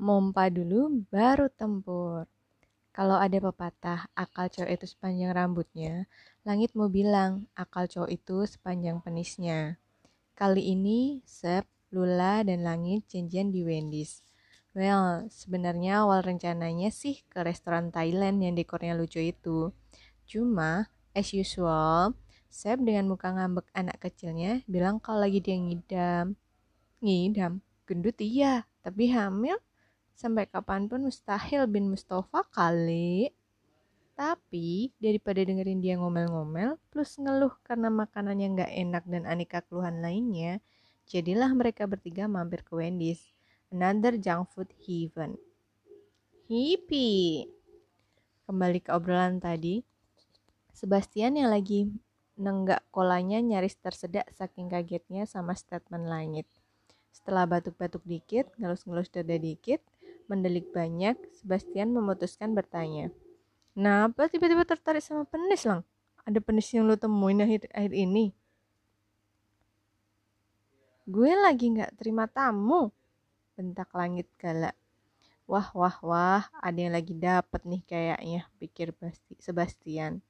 Mompa dulu baru tempur. Kalau ada pepatah, akal cowok itu sepanjang rambutnya, langit mau bilang, akal cowok itu sepanjang penisnya. Kali ini, Sep, Lula, dan Langit janjian di Wendy's. Well, sebenarnya awal rencananya sih ke restoran Thailand yang dekornya lucu itu. Cuma, as usual, Sep dengan muka ngambek anak kecilnya bilang kalau lagi dia ngidam. Ngidam? Gendut iya, tapi hamil? Sampai kapan pun mustahil bin Mustafa kali. Tapi daripada dengerin dia ngomel-ngomel plus ngeluh karena makanannya nggak enak dan aneka keluhan lainnya, jadilah mereka bertiga mampir ke Wendy's, another junk food heaven. Hippie. Kembali ke obrolan tadi, Sebastian yang lagi nenggak kolanya nyaris tersedak saking kagetnya sama statement langit. Setelah batuk-batuk dikit, ngelus-ngelus dada dikit, mendelik banyak, Sebastian memutuskan bertanya, Kenapa tiba-tiba tertarik sama penis, Lang? Ada penis yang lo temuin akhir, akhir ini? Gue lagi gak terima tamu, bentak langit galak. Wah, wah, wah, ada yang lagi dapet nih kayaknya, pikir Sebastian.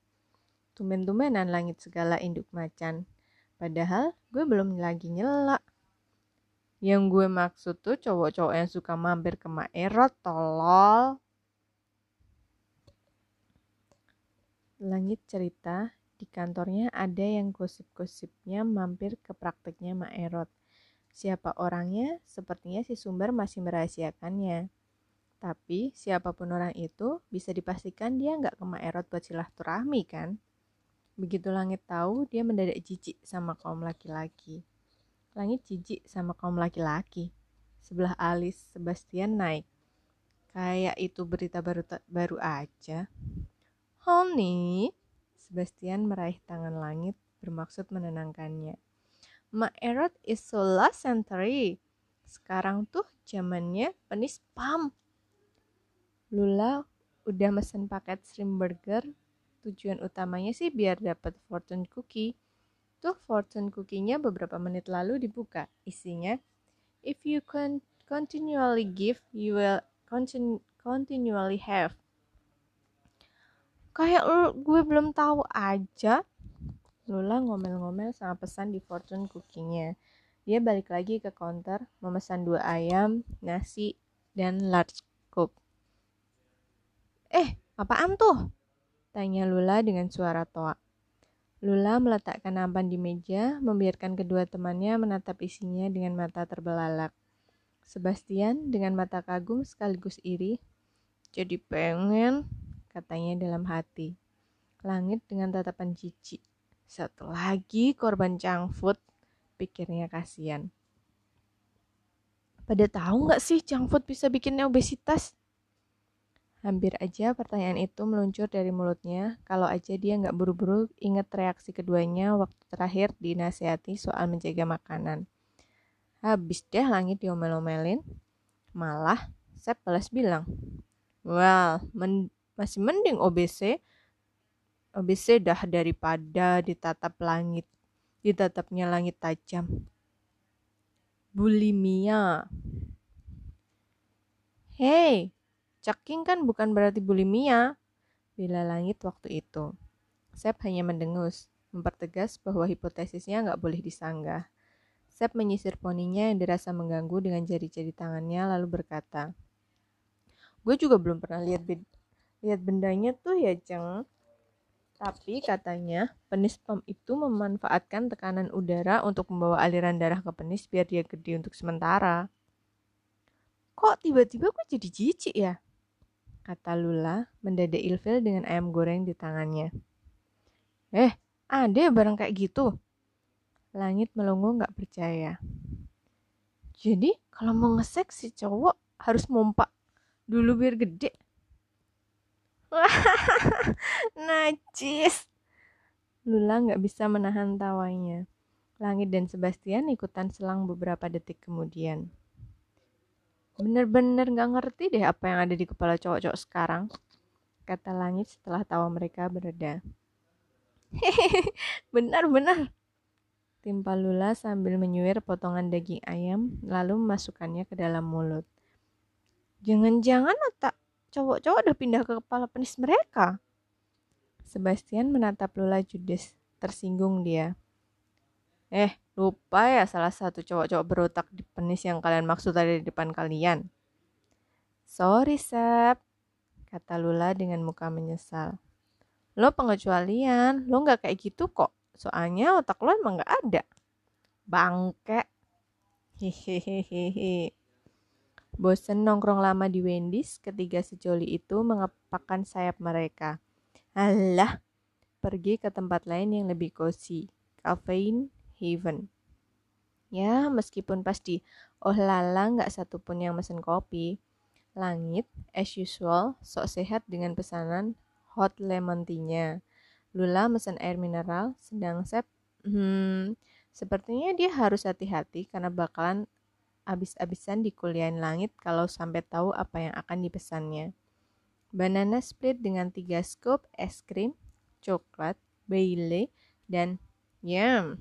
Tumen-tumenan langit segala induk macan. Padahal gue belum lagi nyela. Yang gue maksud tuh cowok-cowok yang suka mampir ke Maerot, tolol. Langit cerita, di kantornya ada yang gosip-gosipnya mampir ke prakteknya Mak Erot. Siapa orangnya, sepertinya si sumber masih merahasiakannya. Tapi siapa pun orang itu, bisa dipastikan dia nggak ke Mak Erot buat silaturahmi kan? Begitu Langit tahu, dia mendadak jijik sama kaum laki-laki. Langit jijik sama kaum laki-laki. Sebelah alis Sebastian naik. Kayak itu berita baru baru aja. Honey, Sebastian meraih tangan langit bermaksud menenangkannya. Ma Erot is so last century. Sekarang tuh zamannya penis pam. Lula udah mesen paket shrimp burger. Tujuan utamanya sih biar dapat fortune cookie. Tuh fortune cookie-nya beberapa menit lalu dibuka. Isinya, if you can continually give, you will continu continually have. Kayak gue belum tahu aja. Lula ngomel-ngomel sama pesan di fortune cookingnya dia balik lagi ke counter memesan dua ayam nasi dan large cook eh apaan tuh? tanya Lula dengan suara toa Lula meletakkan nampan di meja membiarkan kedua temannya menatap isinya dengan mata terbelalak Sebastian dengan mata kagum sekaligus iri jadi pengen katanya dalam hati. Langit dengan tatapan jijik. Satu lagi korban food, pikirnya kasihan. Pada tahu nggak sih food bisa bikin obesitas? Hampir aja pertanyaan itu meluncur dari mulutnya kalau aja dia nggak buru-buru inget reaksi keduanya waktu terakhir dinasehati soal menjaga makanan. Habis deh langit diomel-omelin. Malah, Sep balas bilang, Well, masih mending OBC OBC dah daripada ditatap langit ditatapnya langit tajam bulimia Hei, caking kan bukan berarti bulimia bila langit waktu itu Sep hanya mendengus mempertegas bahwa hipotesisnya nggak boleh disanggah Sep menyisir poninya yang dirasa mengganggu dengan jari-jari tangannya lalu berkata, Gue juga belum pernah lihat lihat bendanya tuh ya Ceng. Tapi katanya penis pam itu memanfaatkan tekanan udara untuk membawa aliran darah ke penis biar dia gede untuk sementara. Kok tiba-tiba gue jadi jijik ya? Kata Lula mendadak ilfil dengan ayam goreng di tangannya. Eh, ada ya barang kayak gitu? Langit melongo gak percaya. Jadi kalau mau ngesek si cowok harus mompak dulu biar gede. Najis. Lula nggak bisa menahan tawanya. Langit dan Sebastian ikutan selang beberapa detik kemudian. Bener-bener nggak ngerti deh apa yang ada di kepala cowok-cowok sekarang, kata Langit setelah tawa mereka bereda. Benar-benar. Timpa Lula sambil menyuir potongan daging ayam, lalu memasukkannya ke dalam mulut. Jangan-jangan otak cowok-cowok udah pindah ke kepala penis mereka. Sebastian menatap Lula judes. Tersinggung dia. Eh, lupa ya salah satu cowok-cowok berotak di penis yang kalian maksud tadi di depan kalian. Sorry, Sep, kata Lula dengan muka menyesal. Lo pengecualian, lo nggak kayak gitu kok. Soalnya otak lo emang nggak ada. Bangke. Hehehehe. Bosen nongkrong lama di Wendy's, ketiga sejoli itu mengepakkan sayap mereka. Alah, pergi ke tempat lain yang lebih cozy. Caffeine Haven. Ya, meskipun pasti, oh lala nggak satupun yang mesen kopi. Langit, as usual, sok sehat dengan pesanan hot lemon tea-nya. Lula mesen air mineral, sedang Sep, hmm, sepertinya dia harus hati-hati karena bakalan abis-abisan di kuliahin langit kalau sampai tahu apa yang akan dipesannya. Banana split dengan tiga scoop es krim, coklat, baile, dan yum,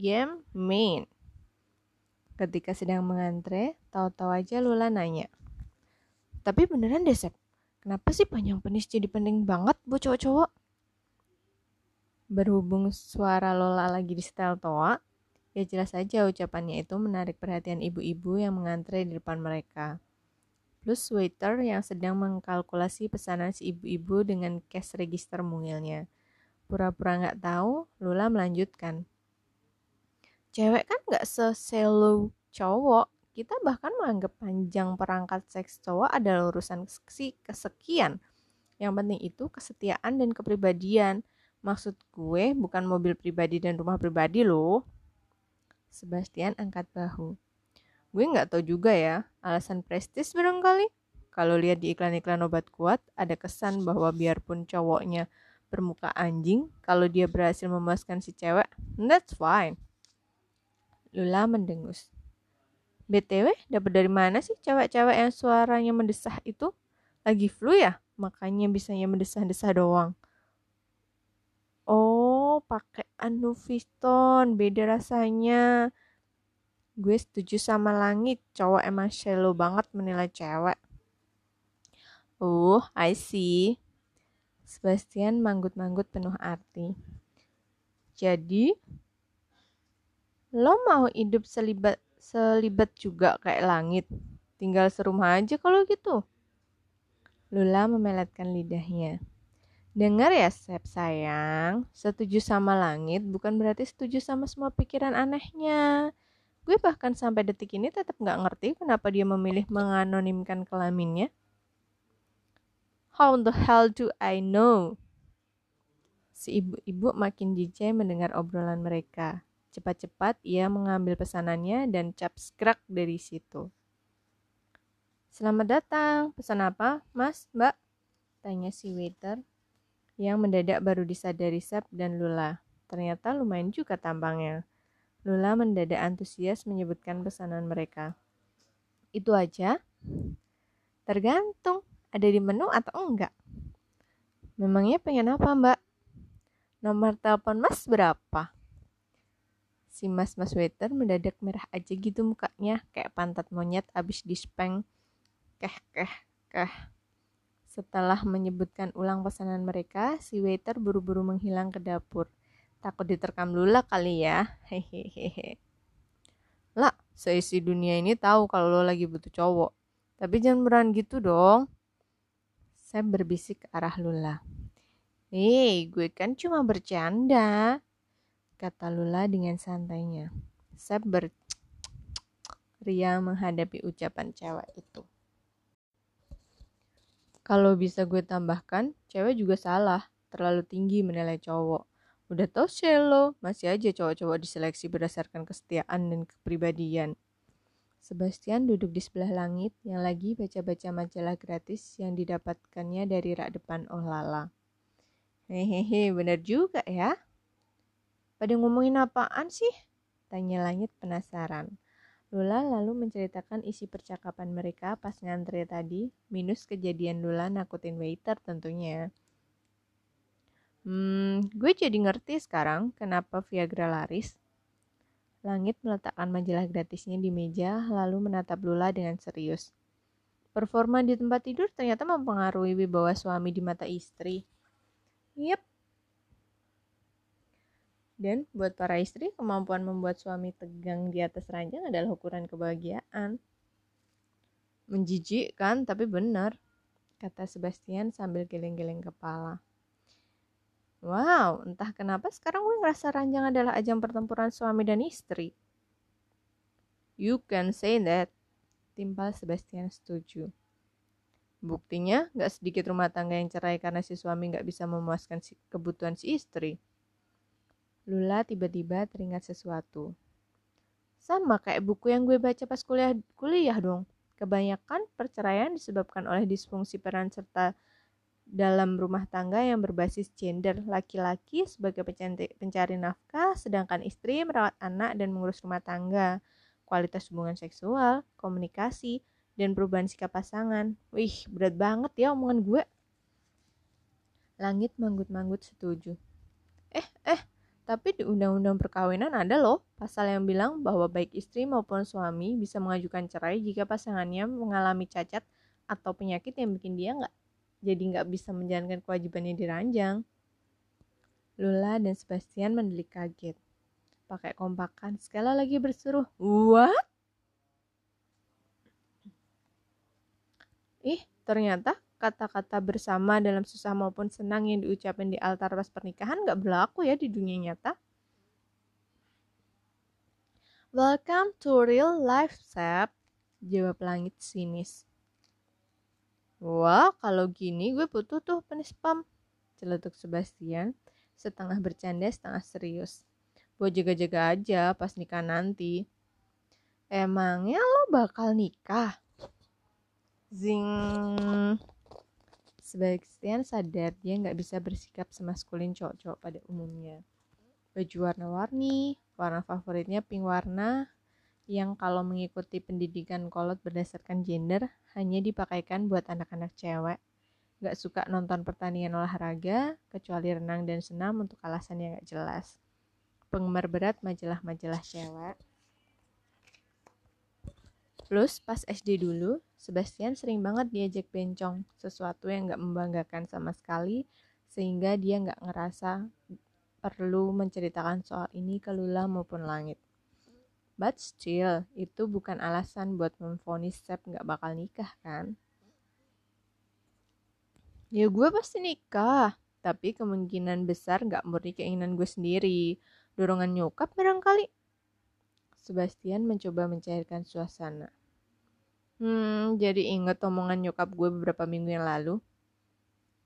yum, main. Ketika sedang mengantre, tahu-tahu aja Lula nanya. Tapi beneran deh, Sep. Kenapa sih panjang penis jadi penting banget buat cowok-cowok? Berhubung suara Lola lagi di setel toa, Ya jelas saja ucapannya itu menarik perhatian ibu-ibu yang mengantre di depan mereka. Plus waiter yang sedang mengkalkulasi pesanan si ibu-ibu dengan cash register mungilnya. Pura-pura nggak tahu, Lula melanjutkan. Cewek kan nggak seselo cowok. Kita bahkan menganggap panjang perangkat seks cowok adalah urusan kesekian. Yang penting itu kesetiaan dan kepribadian. Maksud gue bukan mobil pribadi dan rumah pribadi loh. Sebastian angkat bahu. Gue nggak tahu juga ya, alasan prestis barangkali. Kalau lihat di iklan-iklan obat kuat, ada kesan bahwa biarpun cowoknya bermuka anjing, kalau dia berhasil memuaskan si cewek, that's fine. Lula mendengus. BTW, dapat dari mana sih cewek-cewek yang suaranya mendesah itu? Lagi flu ya? Makanya bisanya mendesah-desah doang. Oh, pakai Anufiston, beda rasanya. Gue setuju sama langit, cowok emang shallow banget menilai cewek. Oh, I see. Sebastian manggut-manggut penuh arti. Jadi, lo mau hidup selibat selibat juga kayak langit. Tinggal serumah aja kalau gitu. Lula memeletkan lidahnya. Dengar ya, Sep sayang, setuju sama langit bukan berarti setuju sama semua pikiran anehnya. Gue bahkan sampai detik ini tetap nggak ngerti kenapa dia memilih menganonimkan kelaminnya. How the hell do I know? Si ibu-ibu makin jijik mendengar obrolan mereka. Cepat-cepat ia mengambil pesanannya dan cap skrak dari situ. Selamat datang, pesan apa, mas, mbak? Tanya si waiter yang mendadak baru disadari Sep dan Lula. Ternyata lumayan juga tampangnya. Lula mendadak antusias menyebutkan pesanan mereka. Itu aja? Tergantung, ada di menu atau enggak. Memangnya pengen apa mbak? Nomor telepon mas berapa? Si mas-mas waiter mendadak merah aja gitu mukanya, kayak pantat monyet abis dispeng. Keh, keh, keh. Setelah menyebutkan ulang pesanan mereka, si waiter buru-buru menghilang ke dapur. Takut diterkam Lula kali ya. Hehehe. Lah, seisi dunia ini tahu kalau lo lagi butuh cowok. Tapi jangan beran gitu dong. Saya berbisik ke arah Lula. Hei, gue kan cuma bercanda. Kata Lula dengan santainya. Saya ber... Ria menghadapi ucapan cewek itu. Kalau bisa gue tambahkan, cewek juga salah, terlalu tinggi menilai cowok. Udah tau shallow, masih aja cowok-cowok diseleksi berdasarkan kesetiaan dan kepribadian. Sebastian duduk di sebelah langit yang lagi baca-baca majalah gratis yang didapatkannya dari rak depan Oh Lala. Hehehe, bener juga ya. Pada ngomongin apaan sih? Tanya langit penasaran. Lula lalu menceritakan isi percakapan mereka pas ngantre tadi, minus kejadian Lula nakutin waiter tentunya. Hmm, gue jadi ngerti sekarang kenapa Viagra laris. Langit meletakkan majalah gratisnya di meja, lalu menatap Lula dengan serius. Performa di tempat tidur ternyata mempengaruhi wibawa suami di mata istri. Yep. Dan buat para istri, kemampuan membuat suami tegang di atas ranjang adalah ukuran kebahagiaan. Menjijikkan, tapi benar, kata Sebastian sambil geleng-geleng kepala. Wow, entah kenapa sekarang gue ngerasa ranjang adalah ajang pertempuran suami dan istri. You can say that. Timpal Sebastian setuju. Buktinya, gak sedikit rumah tangga yang cerai karena si suami gak bisa memuaskan si kebutuhan si istri. Lula tiba-tiba teringat sesuatu. Sama kayak buku yang gue baca pas kuliah, kuliah dong. Kebanyakan perceraian disebabkan oleh disfungsi peran serta dalam rumah tangga yang berbasis gender. Laki-laki sebagai pencari nafkah sedangkan istri merawat anak dan mengurus rumah tangga. Kualitas hubungan seksual komunikasi dan perubahan sikap pasangan. Wih berat banget ya omongan gue. Langit manggut-manggut setuju. Eh eh tapi di undang-undang perkawinan ada loh pasal yang bilang bahwa baik istri maupun suami bisa mengajukan cerai jika pasangannya mengalami cacat atau penyakit yang bikin dia nggak jadi nggak bisa menjalankan kewajibannya di ranjang. Lula dan Sebastian mendelik kaget. Pakai kompakan, sekali lagi berseru, What? Ih, ternyata kata-kata bersama dalam susah maupun senang yang diucapkan di altar pas pernikahan nggak berlaku ya di dunia nyata. Welcome to real life, Sep. Jawab langit sinis. Wah, kalau gini gue butuh tuh penispam. Celetuk Sebastian, setengah bercanda, setengah serius. Buat jaga-jaga aja pas nikah nanti. Emangnya lo bakal nikah? Zing. Sebastian sadar dia nggak bisa bersikap semaskulin cowok-cowok pada umumnya. Baju warna-warni, warna favoritnya pink warna, yang kalau mengikuti pendidikan kolot berdasarkan gender hanya dipakaikan buat anak-anak cewek. Gak suka nonton pertandingan olahraga, kecuali renang dan senam untuk alasan yang gak jelas. Penggemar berat majalah-majalah cewek. Plus pas SD dulu, Sebastian sering banget diajak bencong, sesuatu yang gak membanggakan sama sekali, sehingga dia gak ngerasa perlu menceritakan soal ini ke Lula maupun Langit. But still, itu bukan alasan buat memfonis Sep gak bakal nikah kan? Ya gue pasti nikah, tapi kemungkinan besar gak murni keinginan gue sendiri. Dorongan nyokap barangkali. Sebastian mencoba mencairkan suasana. Hmm, jadi inget omongan nyokap gue beberapa minggu yang lalu.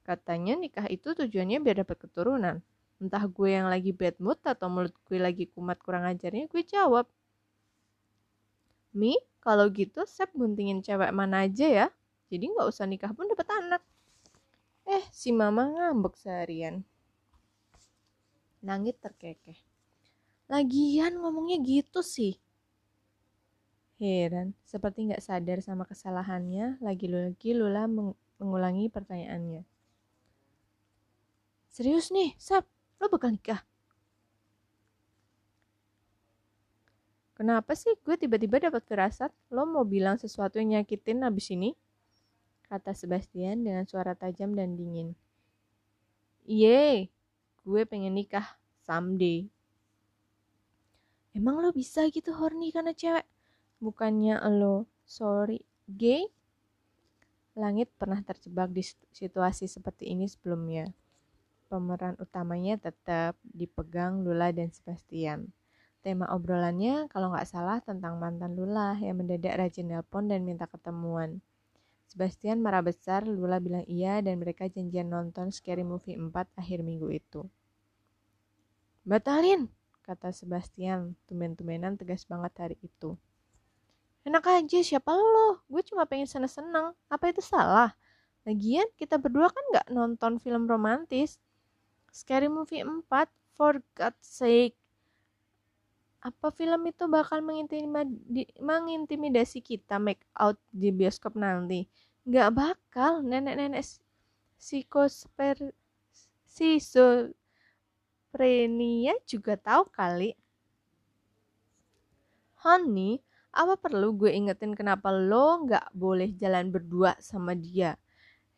Katanya nikah itu tujuannya biar dapat keturunan. Entah gue yang lagi bad mood atau mulut gue lagi kumat kurang ajarnya, gue jawab, Mi, kalau gitu Sep guntingin cewek mana aja ya. Jadi nggak usah nikah pun dapat anak. Eh, si mama ngambek seharian. Nangit terkekeh. Lagian ngomongnya gitu sih. Heran, seperti nggak sadar sama kesalahannya, lagi-lagi Lula mengulangi pertanyaannya. Serius nih, Sep, lo bakal nikah? Kenapa sih gue tiba-tiba dapat firasat lo mau bilang sesuatu yang nyakitin abis ini? Kata Sebastian dengan suara tajam dan dingin. Iye, gue pengen nikah someday. Emang lo bisa gitu horny karena cewek? Bukannya lo, sorry, gay? Langit pernah terjebak di situasi seperti ini sebelumnya. Pemeran utamanya tetap dipegang Lula dan Sebastian. Tema obrolannya kalau nggak salah tentang mantan Lula yang mendadak rajin nelpon dan minta ketemuan. Sebastian marah besar, Lula bilang iya dan mereka janjian nonton Scary Movie 4 akhir minggu itu. Batalin, kata Sebastian, tumen-tumenan tegas banget hari itu. Enak aja, siapa lo? Gue cuma pengen seneng-seneng. Apa itu salah? Lagian, kita berdua kan nggak nonton film romantis. Scary Movie 4, for God's sake apa film itu bakal mengintimidasi kita make out di bioskop nanti nggak bakal nenek-nenek psikosper prenia juga tahu kali honey Apa perlu gue ingetin kenapa lo nggak boleh jalan berdua sama dia?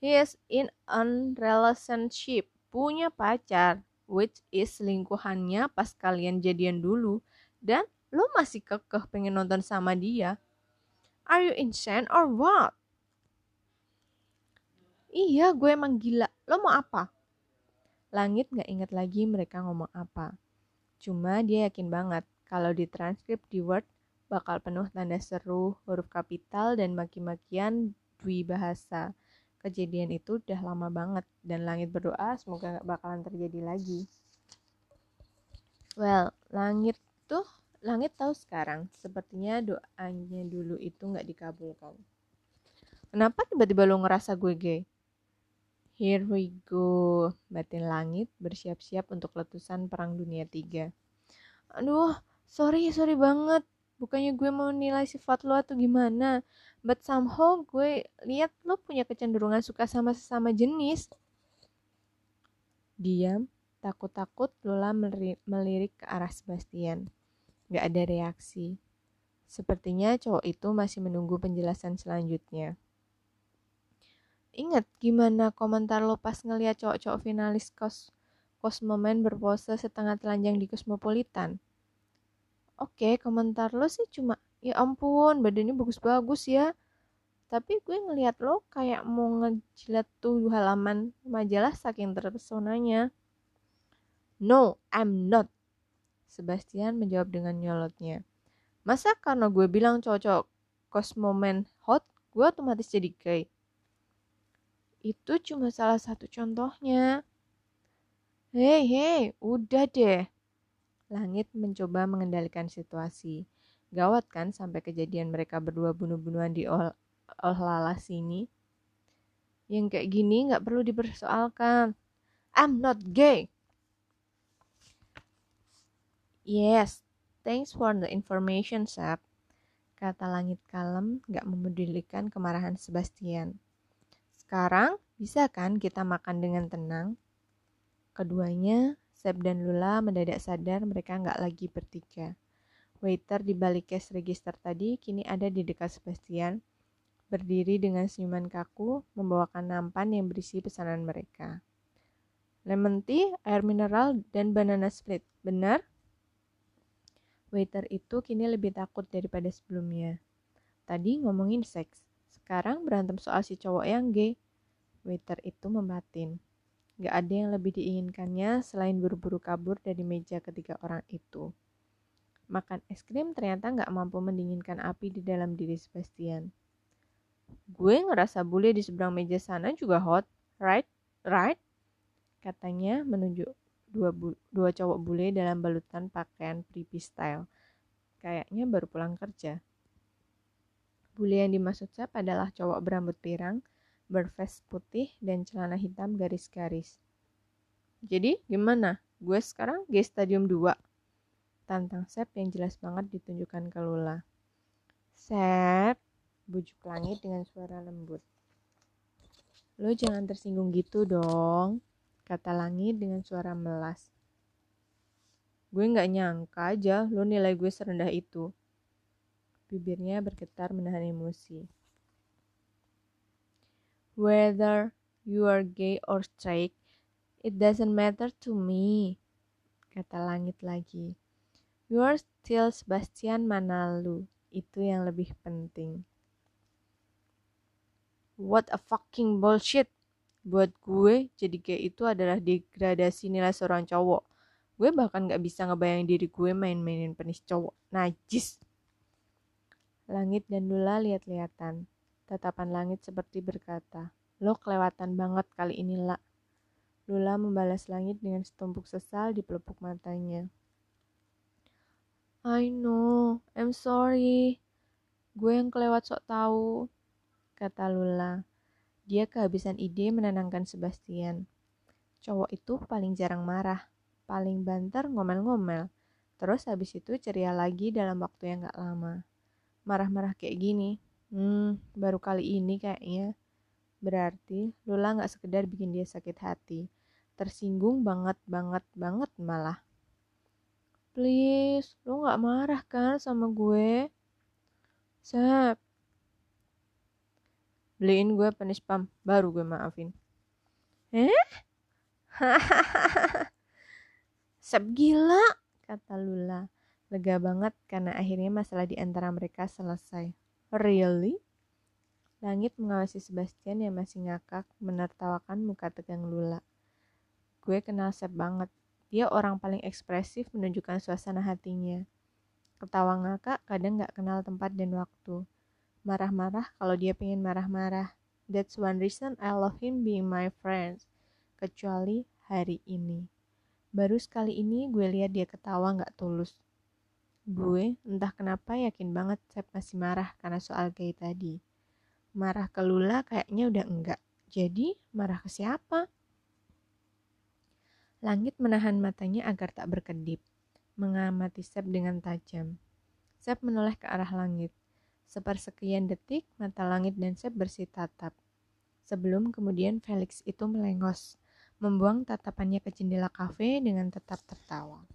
He is in a relationship, punya pacar, which is lingkuhannya pas kalian jadian dulu. Dan lo masih kekeh pengen nonton sama dia. Are you insane or what? Iya, gue emang gila. Lo mau apa? Langit gak inget lagi mereka ngomong apa. Cuma dia yakin banget kalau di transkrip di Word bakal penuh tanda seru, huruf kapital, dan maki-makian dwi bahasa. Kejadian itu udah lama banget, dan langit berdoa semoga gak bakalan terjadi lagi. Well, langit tuh, langit tahu sekarang, sepertinya doanya dulu itu gak dikabulkan. Kenapa tiba-tiba lo ngerasa gue gay? Here we go, batin langit bersiap-siap untuk letusan Perang Dunia 3. Aduh, sorry, sorry banget bukannya gue mau nilai sifat lo atau gimana but somehow gue lihat lo punya kecenderungan suka sama sesama jenis. Diam takut-takut Lola melirik ke arah Sebastian. Gak ada reaksi. Sepertinya cowok itu masih menunggu penjelasan selanjutnya. Ingat gimana komentar lo pas ngeliat cowok-cowok finalis kos kosmomen berpose setengah telanjang di Cosmopolitan? Oke, komentar lo sih cuma, ya ampun, badannya bagus-bagus ya. Tapi gue ngeliat lo kayak mau ngejilat tuh halaman majalah saking terpesonanya. No, I'm not. Sebastian menjawab dengan nyolotnya. Masa karena gue bilang cocok kosmomen hot, gue otomatis jadi gay? Itu cuma salah satu contohnya. Hei, hei, udah deh. Langit mencoba mengendalikan situasi. Gawat kan sampai kejadian mereka berdua bunuh-bunuhan di ol sini. Yang kayak gini nggak perlu dipersoalkan. I'm not gay. Yes, thanks for the information, Sap. Kata langit kalem, gak memedulikan kemarahan Sebastian. Sekarang, bisa kan kita makan dengan tenang? Keduanya Seb dan Lula mendadak sadar mereka nggak lagi bertiga. Waiter di balik cash register tadi kini ada di dekat Sebastian, berdiri dengan senyuman kaku, membawakan nampan yang berisi pesanan mereka. Lemon tea, air mineral, dan banana split. Benar? Waiter itu kini lebih takut daripada sebelumnya. Tadi ngomongin seks, sekarang berantem soal si cowok yang gay. Waiter itu membatin. Gak ada yang lebih diinginkannya selain buru-buru kabur dari meja ketiga orang itu. Makan es krim ternyata gak mampu mendinginkan api di dalam diri Sebastian. Gue ngerasa bule di seberang meja sana juga hot, right? Right? Katanya menunjuk dua, bu dua cowok bule dalam balutan pakaian preppy style. Kayaknya baru pulang kerja. Bule yang dimaksud saya adalah cowok berambut pirang, bervest putih dan celana hitam garis-garis. Jadi gimana? Gue sekarang G Stadium 2. Tantang Sep yang jelas banget ditunjukkan ke Lula. Sep, bujuk langit dengan suara lembut. Lo jangan tersinggung gitu dong, kata langit dengan suara melas. Gue gak nyangka aja lo nilai gue serendah itu. Bibirnya bergetar menahan emosi. Whether you are gay or straight, it doesn't matter to me, kata langit lagi. You are still Sebastian Manalu, itu yang lebih penting. What a fucking bullshit. Buat gue, jadi gay itu adalah degradasi nilai seorang cowok. Gue bahkan gak bisa ngebayang diri gue main-mainin penis cowok. Najis. Langit dan Lula lihat-lihatan. Tatapan langit seperti berkata, Lo kelewatan banget kali ini, La. Lula membalas langit dengan setumpuk sesal di pelupuk matanya. I know, I'm sorry. Gue yang kelewat sok tahu, kata Lula. Dia kehabisan ide menenangkan Sebastian. Cowok itu paling jarang marah, paling banter ngomel-ngomel. Terus habis itu ceria lagi dalam waktu yang gak lama. Marah-marah kayak gini, Hmm, baru kali ini kayaknya. Berarti Lula gak sekedar bikin dia sakit hati. Tersinggung banget, banget, banget malah. Please, lo gak marah kan sama gue? Sep. Beliin gue penis pam, baru gue maafin. Eh? Sep gila, kata Lula. Lega banget karena akhirnya masalah di antara mereka selesai. Really? Langit mengawasi Sebastian yang masih ngakak menertawakan muka tegang Lula. Gue kenal Sep banget. Dia orang paling ekspresif menunjukkan suasana hatinya. Ketawa ngakak kadang gak kenal tempat dan waktu. Marah-marah kalau dia pengen marah-marah. That's one reason I love him being my friend. Kecuali hari ini. Baru sekali ini gue lihat dia ketawa gak tulus. Gue entah kenapa yakin banget Sep masih marah karena soal gay tadi. Marah ke Lula kayaknya udah enggak. Jadi marah ke siapa? Langit menahan matanya agar tak berkedip mengamati Sep dengan tajam. Sep menoleh ke arah langit. Sepersekian detik, mata langit dan Sep bersih tatap. Sebelum kemudian Felix itu melengos, membuang tatapannya ke jendela kafe dengan tetap tertawa.